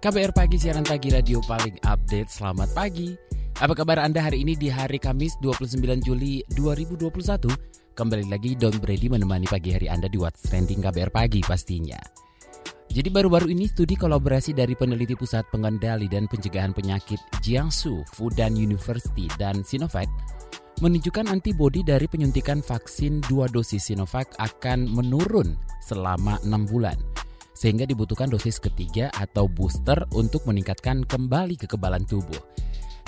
KBR Pagi, siaran pagi radio paling update. Selamat pagi. Apa kabar Anda hari ini di hari Kamis 29 Juli 2021? Kembali lagi Don Brady menemani pagi hari Anda di What's Trending KBR Pagi pastinya. Jadi baru-baru ini studi kolaborasi dari peneliti Pusat Pengendali dan Pencegahan Penyakit Jiangsu Fudan University dan Sinovac menunjukkan antibodi dari penyuntikan vaksin dua dosis Sinovac akan menurun selama 6 bulan sehingga dibutuhkan dosis ketiga atau booster untuk meningkatkan kembali kekebalan tubuh.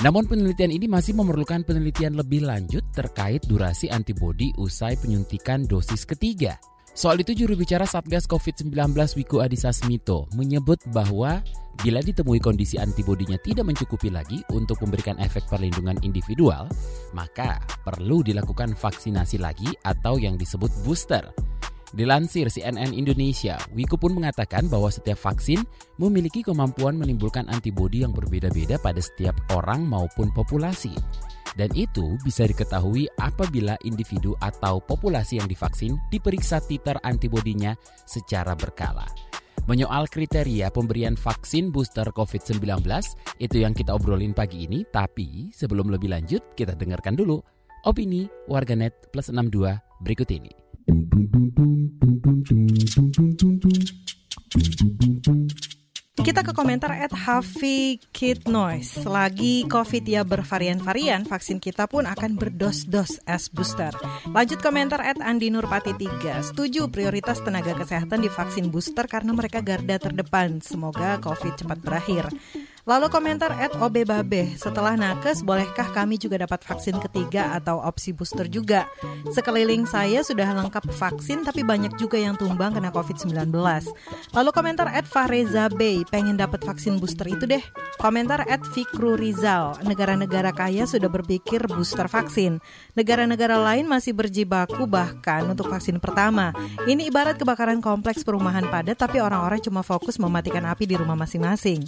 Namun penelitian ini masih memerlukan penelitian lebih lanjut terkait durasi antibodi usai penyuntikan dosis ketiga. Soal itu juru bicara Satgas COVID-19 Wiku Adhisa Smito menyebut bahwa bila ditemui kondisi antibodinya tidak mencukupi lagi untuk memberikan efek perlindungan individual, maka perlu dilakukan vaksinasi lagi atau yang disebut booster. Dilansir CNN Indonesia, Wiku pun mengatakan bahwa setiap vaksin memiliki kemampuan menimbulkan antibodi yang berbeda-beda pada setiap orang maupun populasi. Dan itu bisa diketahui apabila individu atau populasi yang divaksin diperiksa titer antibodinya secara berkala. Menyoal kriteria pemberian vaksin booster COVID-19, itu yang kita obrolin pagi ini. Tapi sebelum lebih lanjut, kita dengarkan dulu opini warganet plus 62 berikut ini. Kita ke komentar at Hafi Kid Noise. Lagi COVID ya bervarian-varian, vaksin kita pun akan berdos-dos as booster. Lanjut komentar at Andi Nurpati 3. Setuju prioritas tenaga kesehatan di vaksin booster karena mereka garda terdepan. Semoga COVID cepat berakhir. Lalu komentar at OB Babe, setelah nakes bolehkah kami juga dapat vaksin ketiga atau opsi booster juga? Sekeliling saya sudah lengkap vaksin tapi banyak juga yang tumbang kena COVID-19. Lalu komentar at Fahreza Bey, pengen dapat vaksin booster itu deh. Komentar at Fikru Rizal, negara-negara kaya sudah berpikir booster vaksin. Negara-negara lain masih berjibaku bahkan untuk vaksin pertama. Ini ibarat kebakaran kompleks perumahan padat tapi orang-orang cuma fokus mematikan api di rumah masing-masing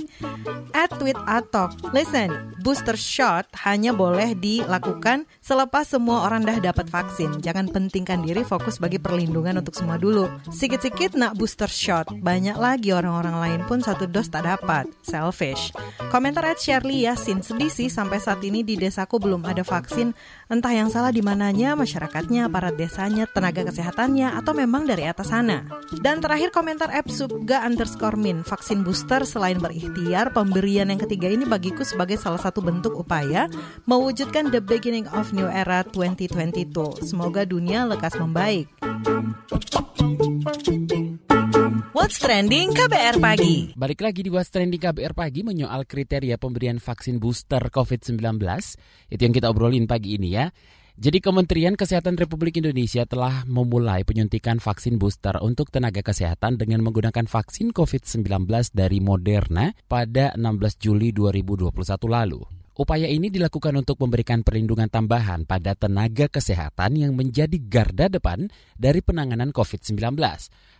tweet atok. Listen, booster shot hanya boleh dilakukan selepas semua orang dah dapat vaksin. Jangan pentingkan diri fokus bagi perlindungan untuk semua dulu. Sikit-sikit nak booster shot, banyak lagi orang-orang lain pun satu dos tak dapat. Selfish. Komentar at Shirley Yasin, sedih sih sampai saat ini di desaku belum ada vaksin. Entah yang salah di mananya, masyarakatnya, para desanya, tenaga kesehatannya, atau memang dari atas sana. Dan terakhir komentar app Subga underscore min, vaksin booster selain berikhtiar, pemberi Pemberian yang ketiga ini bagiku sebagai salah satu bentuk upaya mewujudkan the beginning of new era 2022. Semoga dunia lekas membaik. What's Trending KBR Pagi Balik lagi di What's Trending KBR Pagi menyoal kriteria pemberian vaksin booster COVID-19. Itu yang kita obrolin pagi ini ya. Jadi Kementerian Kesehatan Republik Indonesia telah memulai penyuntikan vaksin booster untuk tenaga kesehatan dengan menggunakan vaksin COVID-19 dari Moderna pada 16 Juli 2021 lalu. Upaya ini dilakukan untuk memberikan perlindungan tambahan pada tenaga kesehatan yang menjadi garda depan dari penanganan COVID-19.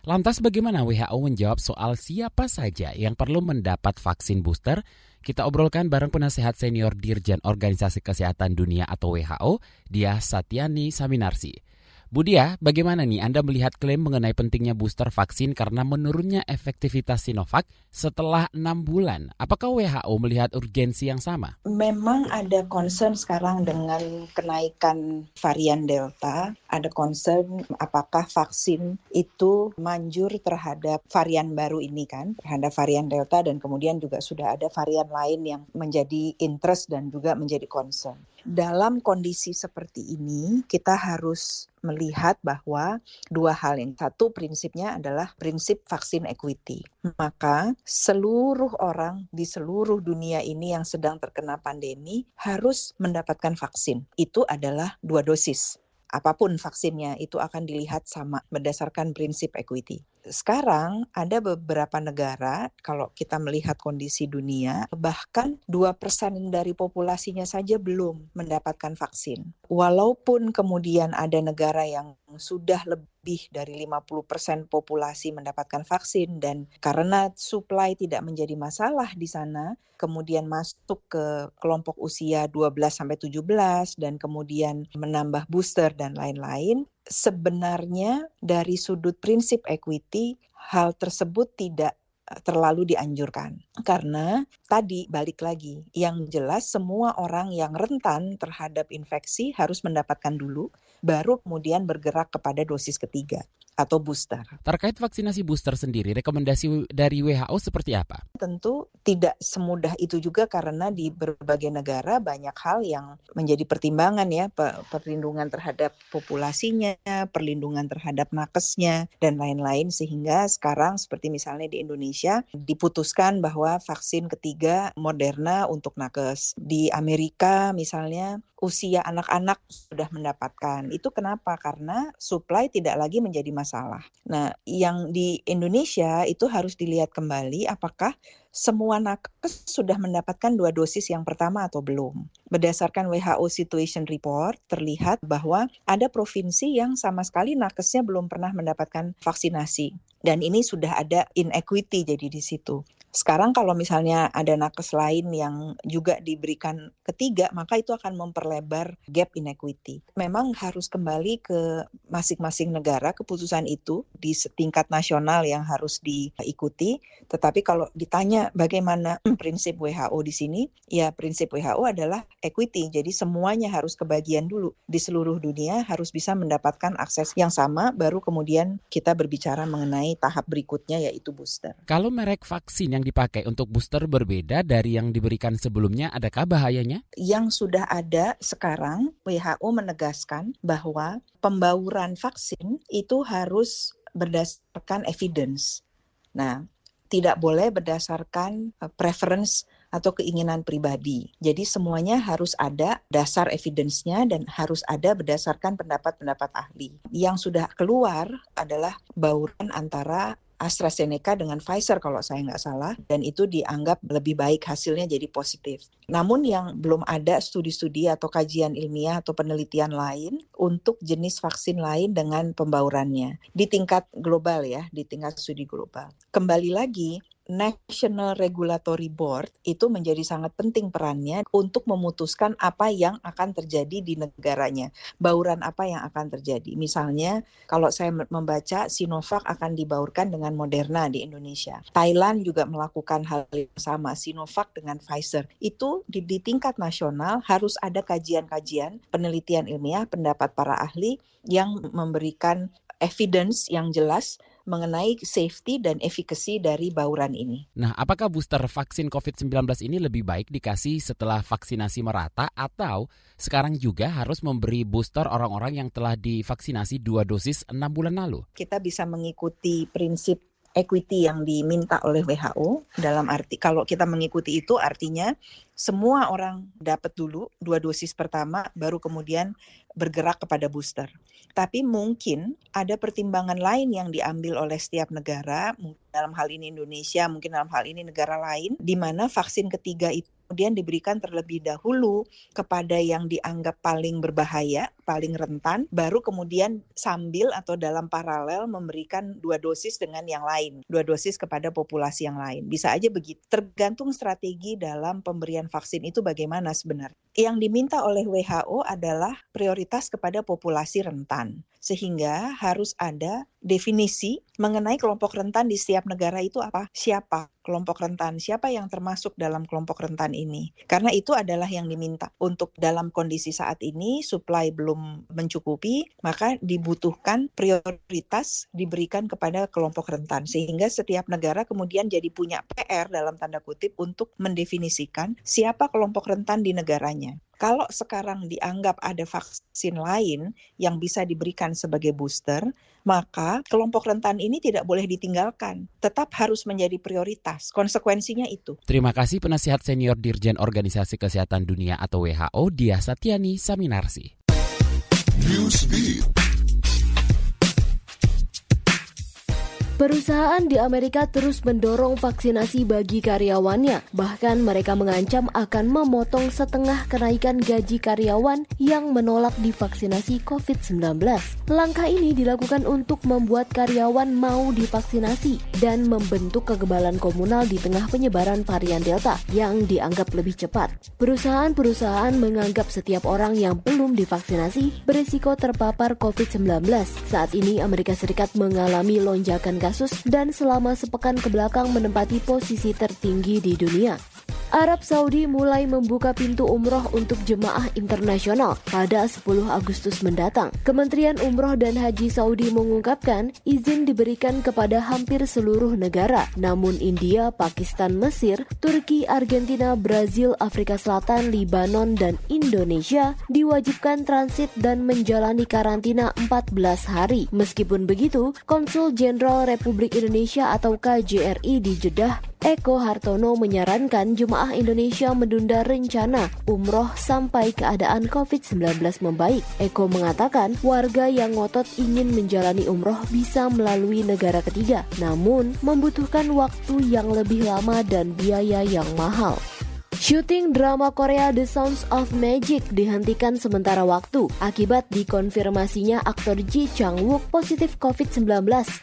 Lantas bagaimana WHO menjawab soal siapa saja yang perlu mendapat vaksin booster kita obrolkan bareng penasehat senior Dirjen Organisasi Kesehatan Dunia atau WHO, Dia Satyani Saminarsi. Bu Dia, bagaimana nih Anda melihat klaim mengenai pentingnya booster vaksin karena menurunnya efektivitas Sinovac setelah enam bulan? Apakah WHO melihat urgensi yang sama? Memang ada concern sekarang dengan kenaikan varian Delta. Ada concern apakah vaksin itu manjur terhadap varian baru ini kan, terhadap varian Delta dan kemudian juga sudah ada varian lain yang menjadi interest dan juga menjadi concern dalam kondisi seperti ini kita harus melihat bahwa dua hal yang satu prinsipnya adalah prinsip vaksin equity. Maka seluruh orang di seluruh dunia ini yang sedang terkena pandemi harus mendapatkan vaksin. Itu adalah dua dosis. Apa pun vaksinnya itu akan dilihat sama berdasarkan prinsip equity. Sekarang ada beberapa negara kalau kita melihat kondisi dunia bahkan 2% dari populasinya saja belum mendapatkan vaksin. Walaupun kemudian ada negara yang sudah lebih dari 50% populasi mendapatkan vaksin dan karena supply tidak menjadi masalah di sana, kemudian masuk ke kelompok usia 12 sampai 17 dan kemudian menambah booster dan lain-lain, sebenarnya dari sudut prinsip equity hal tersebut tidak eh, terlalu dianjurkan. Karena tadi balik lagi, yang jelas semua orang yang rentan terhadap infeksi harus mendapatkan dulu, baru kemudian bergerak kepada dosis ketiga atau booster. Terkait vaksinasi booster sendiri, rekomendasi dari WHO seperti apa? Tentu tidak semudah itu juga karena di berbagai negara banyak hal yang menjadi pertimbangan ya, perlindungan terhadap populasinya, perlindungan terhadap nakesnya dan lain-lain sehingga sekarang seperti misalnya di Indonesia diputuskan bahwa vaksin ketiga Moderna untuk nakes. Di Amerika misalnya usia anak-anak sudah mendapatkan. Itu kenapa? Karena supply tidak lagi menjadi masalah. Nah, yang di Indonesia itu harus dilihat kembali apakah semua nakes sudah mendapatkan dua dosis yang pertama atau belum. Berdasarkan WHO Situation Report, terlihat bahwa ada provinsi yang sama sekali nakesnya belum pernah mendapatkan vaksinasi. Dan ini sudah ada inequity jadi di situ. Sekarang kalau misalnya ada nakes lain yang juga diberikan ketiga, maka itu akan memperlebar gap inequity. Memang harus kembali ke masing-masing negara keputusan itu di setingkat nasional yang harus diikuti. Tetapi kalau ditanya bagaimana prinsip WHO di sini, ya prinsip WHO adalah equity. Jadi semuanya harus kebagian dulu di seluruh dunia harus bisa mendapatkan akses yang sama baru kemudian kita berbicara mengenai tahap berikutnya yaitu booster. Kalau merek vaksin yang dipakai untuk booster berbeda dari yang diberikan sebelumnya, adakah bahayanya? Yang sudah ada sekarang, WHO menegaskan bahwa pembauran vaksin itu harus berdasarkan evidence. Nah, tidak boleh berdasarkan eh, preference atau keinginan pribadi. Jadi semuanya harus ada dasar evidence-nya dan harus ada berdasarkan pendapat-pendapat ahli. Yang sudah keluar adalah bauran antara AstraZeneca dengan Pfizer kalau saya nggak salah dan itu dianggap lebih baik hasilnya jadi positif. Namun yang belum ada studi-studi atau kajian ilmiah atau penelitian lain untuk jenis vaksin lain dengan pembaurannya di tingkat global ya, di tingkat studi global. Kembali lagi National Regulatory Board itu menjadi sangat penting perannya untuk memutuskan apa yang akan terjadi di negaranya, bauran apa yang akan terjadi. Misalnya, kalau saya membaca Sinovac akan dibaurkan dengan Moderna di Indonesia. Thailand juga melakukan hal yang sama, Sinovac dengan Pfizer. Itu di, di tingkat nasional harus ada kajian-kajian, penelitian ilmiah, pendapat para ahli yang memberikan evidence yang jelas mengenai safety dan efikasi dari bauran ini. Nah, apakah booster vaksin COVID-19 ini lebih baik dikasih setelah vaksinasi merata atau sekarang juga harus memberi booster orang-orang yang telah divaksinasi dua dosis enam bulan lalu? Kita bisa mengikuti prinsip equity yang diminta oleh WHO dalam arti kalau kita mengikuti itu artinya semua orang dapat dulu dua dosis pertama baru kemudian bergerak kepada booster. Tapi mungkin ada pertimbangan lain yang diambil oleh setiap negara, dalam hal ini Indonesia, mungkin dalam hal ini negara lain, di mana vaksin ketiga itu kemudian diberikan terlebih dahulu kepada yang dianggap paling berbahaya, paling rentan, baru kemudian sambil atau dalam paralel memberikan dua dosis dengan yang lain, dua dosis kepada populasi yang lain. Bisa aja begitu. Tergantung strategi dalam pemberian vaksin itu bagaimana sebenarnya. Yang diminta oleh WHO adalah prioritas kepada populasi rentan sehingga harus ada definisi mengenai kelompok rentan di setiap negara itu apa? Siapa kelompok rentan? Siapa yang termasuk dalam kelompok rentan ini? Karena itu adalah yang diminta. Untuk dalam kondisi saat ini supply belum mencukupi, maka dibutuhkan prioritas diberikan kepada kelompok rentan sehingga setiap negara kemudian jadi punya PR dalam tanda kutip untuk mendefinisikan siapa kelompok rentan di negaranya. Kalau sekarang dianggap ada vaksin lain yang bisa diberikan sebagai booster, maka kelompok rentan ini tidak boleh ditinggalkan, tetap harus menjadi prioritas. Konsekuensinya itu. Terima kasih penasihat senior Dirjen Organisasi Kesehatan Dunia atau WHO Dia Satyani Saminarsi. Perusahaan di Amerika terus mendorong vaksinasi bagi karyawannya. Bahkan mereka mengancam akan memotong setengah kenaikan gaji karyawan yang menolak divaksinasi COVID-19. Langkah ini dilakukan untuk membuat karyawan mau divaksinasi dan membentuk kekebalan komunal di tengah penyebaran varian Delta yang dianggap lebih cepat. Perusahaan-perusahaan menganggap setiap orang yang belum divaksinasi berisiko terpapar COVID-19. Saat ini Amerika Serikat mengalami lonjakan kasus dan selama sepekan ke belakang menempati posisi tertinggi di dunia. Arab Saudi mulai membuka pintu umroh untuk jemaah internasional pada 10 Agustus mendatang. Kementerian Umroh dan Haji Saudi mengungkapkan izin diberikan kepada hampir seluruh negara, namun India, Pakistan, Mesir, Turki, Argentina, Brazil, Afrika Selatan, Libanon, dan Indonesia diwajibkan transit dan menjalani karantina 14 hari. Meskipun begitu, Konsul Jenderal Republik Indonesia atau KJRI di Jeddah Eko Hartono menyarankan jemaah Indonesia menunda rencana umroh sampai keadaan COVID-19 membaik. Eko mengatakan warga yang ngotot ingin menjalani umroh bisa melalui negara ketiga, namun membutuhkan waktu yang lebih lama dan biaya yang mahal. Syuting drama Korea The Sounds of Magic dihentikan sementara waktu akibat dikonfirmasinya aktor Ji Chang-wook positif COVID-19.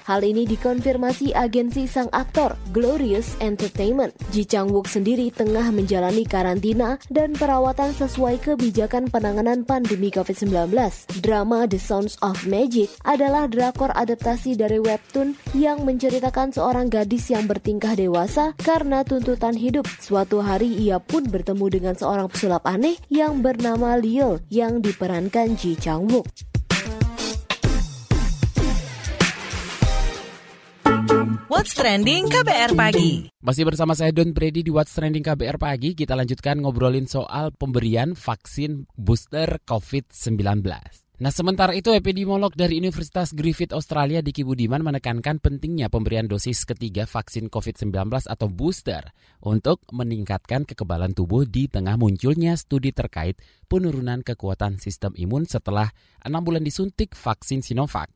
Hal ini dikonfirmasi agensi sang aktor Glorious Entertainment. Ji Chang-wook sendiri tengah menjalani karantina dan perawatan sesuai kebijakan penanganan pandemi COVID-19. Drama The Sounds of Magic adalah drakor adaptasi dari webtoon yang menceritakan seorang gadis yang bertingkah dewasa karena tuntutan hidup. Suatu hari ia pun bertemu dengan seorang pesulap aneh yang bernama Leo yang diperankan Ji Chang Wook. What's Trending KBR Pagi. Masih bersama saya Don Brady di What's Trending KBR Pagi. Kita lanjutkan ngobrolin soal pemberian vaksin booster COVID-19. Nah, sementara itu epidemiolog dari Universitas Griffith Australia Diki Budiman menekankan pentingnya pemberian dosis ketiga vaksin COVID-19 atau booster untuk meningkatkan kekebalan tubuh di tengah munculnya studi terkait penurunan kekuatan sistem imun setelah enam bulan disuntik vaksin Sinovac.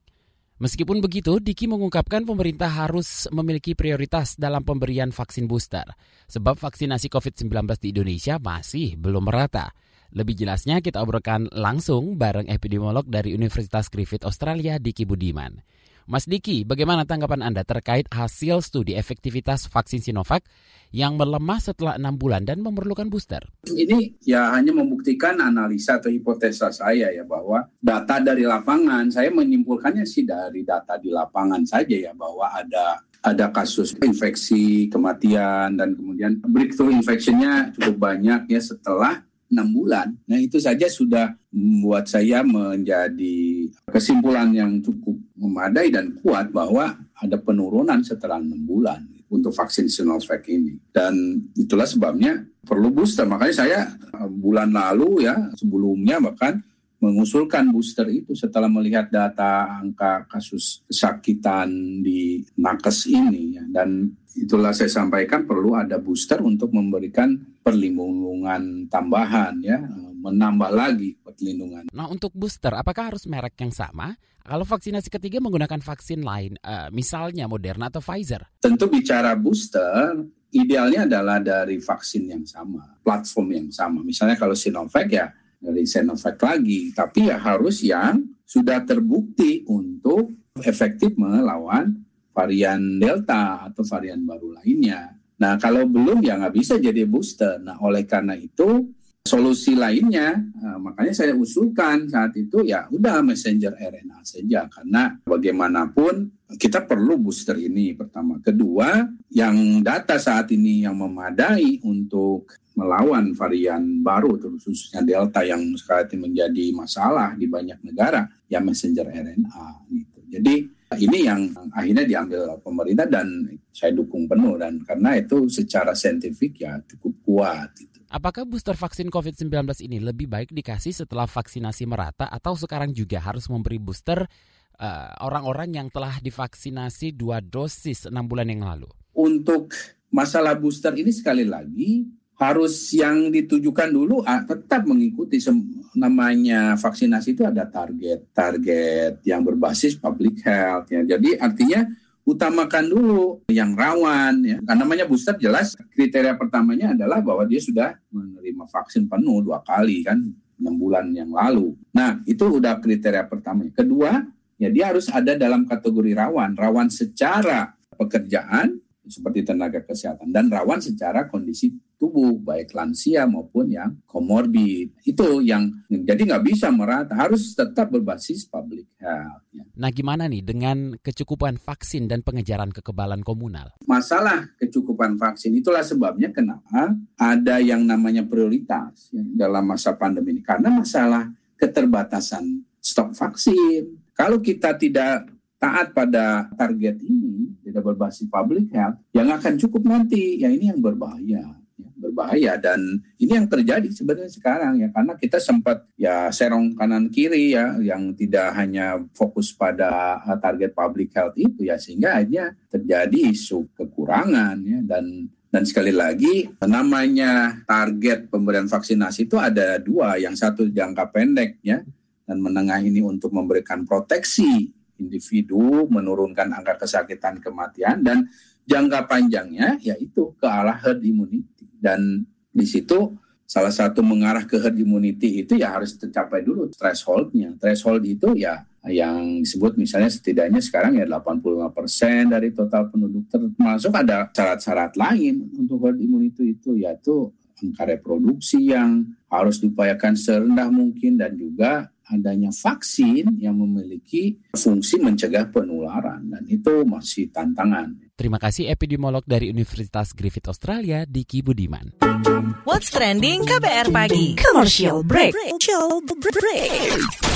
Meskipun begitu, Diki mengungkapkan pemerintah harus memiliki prioritas dalam pemberian vaksin booster, sebab vaksinasi COVID-19 di Indonesia masih belum merata. Lebih jelasnya kita obrolkan langsung bareng epidemiolog dari Universitas Griffith Australia, Diki Budiman. Mas Diki, bagaimana tanggapan Anda terkait hasil studi efektivitas vaksin Sinovac yang melemah setelah enam bulan dan memerlukan booster? Ini ya hanya membuktikan analisa atau hipotesa saya ya bahwa data dari lapangan, saya menyimpulkannya sih dari data di lapangan saja ya bahwa ada ada kasus infeksi, kematian, dan kemudian breakthrough infectionnya cukup banyak ya setelah enam bulan. Nah itu saja sudah membuat saya menjadi kesimpulan yang cukup memadai dan kuat bahwa ada penurunan setelah enam bulan untuk vaksin Sinovac ini. Dan itulah sebabnya perlu booster. Makanya saya eh, bulan lalu ya sebelumnya bahkan mengusulkan booster itu setelah melihat data angka kasus kesakitan di nakes ini ya. dan itulah saya sampaikan perlu ada booster untuk memberikan perlindungan tambahan ya menambah lagi perlindungan. Nah untuk booster apakah harus merek yang sama? Kalau vaksinasi ketiga menggunakan vaksin lain, uh, misalnya Moderna atau Pfizer? Tentu bicara booster, idealnya adalah dari vaksin yang sama, platform yang sama. Misalnya kalau Sinovac ya dari Sinovac lagi, tapi ya harus yang sudah terbukti untuk efektif melawan varian Delta atau varian baru lainnya. Nah, kalau belum ya nggak bisa jadi booster. Nah, oleh karena itu solusi lainnya, nah, makanya saya usulkan saat itu ya udah messenger RNA saja karena bagaimanapun kita perlu booster ini pertama. Kedua, yang data saat ini yang memadai untuk melawan varian baru khususnya delta yang sekarang menjadi masalah di banyak negara ya messenger RNA gitu. Jadi ini yang akhirnya diambil pemerintah dan saya dukung penuh dan karena itu secara saintifik ya cukup kuat gitu. Apakah booster vaksin COVID-19 ini lebih baik dikasih setelah vaksinasi merata atau sekarang juga harus memberi booster eh, orang-orang uh, yang telah divaksinasi dua dosis enam bulan yang lalu? Untuk masalah booster ini sekali lagi harus yang ditujukan dulu ah, tetap mengikuti namanya vaksinasi itu ada target target yang berbasis public health ya jadi artinya utamakan dulu yang rawan ya. Karena namanya booster jelas kriteria pertamanya adalah bahwa dia sudah menerima vaksin penuh dua kali kan enam bulan yang lalu. Nah itu udah kriteria pertama. Kedua ya dia harus ada dalam kategori rawan, rawan secara pekerjaan seperti tenaga kesehatan dan rawan secara kondisi tubuh baik lansia maupun yang komorbid itu yang jadi nggak bisa merata harus tetap berbasis public health. Ya. Nah gimana nih dengan kecukupan vaksin dan pengejaran kekebalan komunal? Masalah kecukupan vaksin itulah sebabnya kenapa ada yang namanya prioritas ya, dalam masa pandemi ini karena masalah keterbatasan stok vaksin. Kalau kita tidak taat pada target ini, tidak berbasis public health, yang akan cukup nanti, ya ini yang berbahaya ya, berbahaya. Dan ini yang terjadi sebenarnya sekarang ya. Karena kita sempat ya serong kanan kiri ya yang tidak hanya fokus pada uh, target public health itu ya sehingga akhirnya terjadi isu kekurangan ya. Dan dan sekali lagi namanya target pemberian vaksinasi itu ada dua. Yang satu jangka pendek ya dan menengah ini untuk memberikan proteksi individu, menurunkan angka kesakitan kematian, dan jangka panjangnya yaitu ke arah herd immunity. Dan di situ salah satu mengarah ke herd immunity itu ya harus tercapai dulu thresholdnya. Threshold itu ya yang disebut misalnya setidaknya sekarang ya 85% dari total penduduk termasuk ada syarat-syarat lain untuk herd immunity itu yaitu angka reproduksi yang harus diupayakan serendah mungkin dan juga adanya vaksin yang memiliki fungsi mencegah penularan dan itu masih tantangan. Terima kasih epidemiolog dari Universitas Griffith Australia, Diki Budiman. What's trending KBR pagi? Commercial break. Commercial break.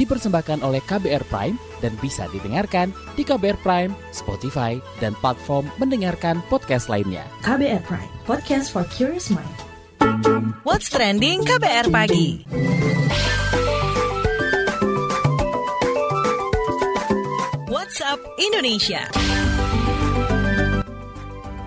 Dipersembahkan oleh KBR Prime dan bisa didengarkan di KBR Prime, Spotify, dan platform mendengarkan podcast lainnya. KBR Prime, podcast for curious mind. What's trending KBR pagi? WhatsApp Indonesia.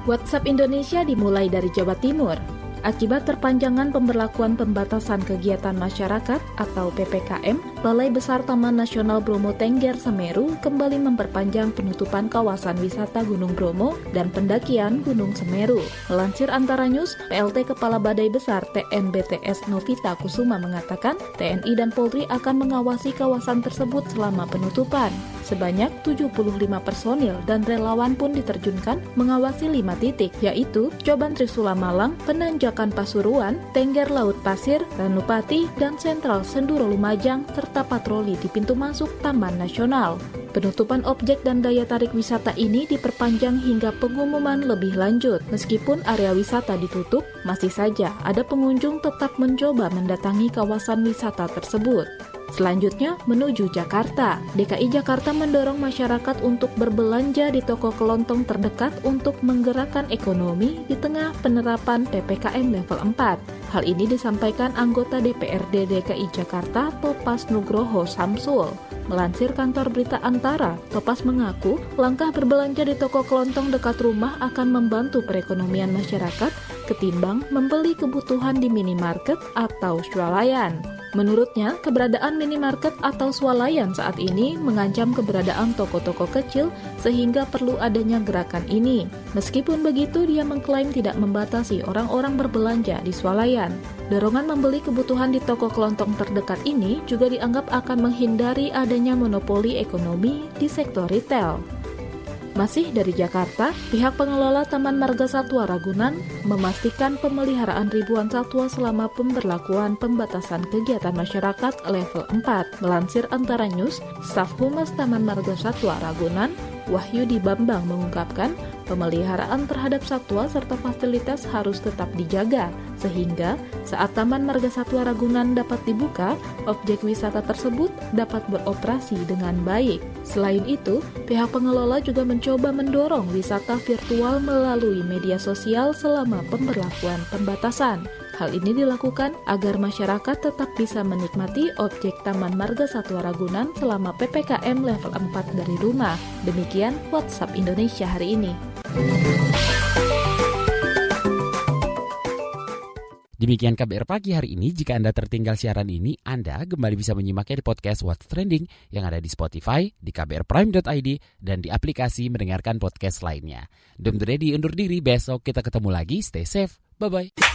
WhatsApp Indonesia dimulai dari Jawa Timur. Akibat terpanjangan pemberlakuan pembatasan kegiatan masyarakat atau PPKM, Balai Besar Taman Nasional Bromo Tengger Semeru kembali memperpanjang penutupan kawasan wisata Gunung Bromo dan pendakian Gunung Semeru. Melansir Antara News, PLT Kepala Badai Besar TNBTS Novita Kusuma mengatakan TNI dan Polri akan mengawasi kawasan tersebut selama penutupan. Sebanyak 75 personil dan relawan pun diterjunkan mengawasi lima titik, yaitu Coban Trisula Malang, Penanjakan Pasuruan, Tengger Laut Pasir, Ranupati, dan Sentral Senduro Lumajang, serta patroli di pintu masuk Taman Nasional. Penutupan objek dan daya tarik wisata ini diperpanjang hingga pengumuman lebih lanjut. Meskipun area wisata ditutup, masih saja ada pengunjung tetap mencoba mendatangi kawasan wisata tersebut. Selanjutnya menuju Jakarta. DKI Jakarta mendorong masyarakat untuk berbelanja di toko kelontong terdekat untuk menggerakkan ekonomi di tengah penerapan PPKM level 4. Hal ini disampaikan anggota DPRD DKI Jakarta Topas Nugroho Samsul. Melansir kantor berita Antara, Topas mengaku langkah berbelanja di toko kelontong dekat rumah akan membantu perekonomian masyarakat ketimbang membeli kebutuhan di minimarket atau swalayan. Menurutnya, keberadaan minimarket atau swalayan saat ini mengancam keberadaan toko-toko kecil sehingga perlu adanya gerakan ini. Meskipun begitu, dia mengklaim tidak membatasi orang-orang berbelanja di swalayan. Dorongan membeli kebutuhan di toko kelontong terdekat ini juga dianggap akan menghindari adanya monopoli ekonomi di sektor retail. Masih dari Jakarta, pihak pengelola Taman Marga Satwa Ragunan memastikan pemeliharaan ribuan satwa selama pemberlakuan pembatasan kegiatan masyarakat level 4. Melansir Antara News, staf Humas Taman Marga Satwa Ragunan Wahyudi Bambang mengungkapkan pemeliharaan terhadap satwa serta fasilitas harus tetap dijaga, sehingga saat Taman Marga Satwa Ragunan dapat dibuka, objek wisata tersebut dapat beroperasi dengan baik. Selain itu, pihak pengelola juga mencoba mendorong wisata virtual melalui media sosial selama pemberlakuan pembatasan. Hal ini dilakukan agar masyarakat tetap bisa menikmati objek Taman Marga Satwa Ragunan selama PPKM level 4 dari rumah. Demikian WhatsApp Indonesia hari ini. Demikian KBR Pagi hari ini. Jika Anda tertinggal siaran ini, Anda kembali bisa menyimaknya di podcast What's Trending yang ada di Spotify, di kbrprime.id, dan di aplikasi mendengarkan podcast lainnya. Don't ready undur diri, besok kita ketemu lagi. Stay safe. Bye-bye.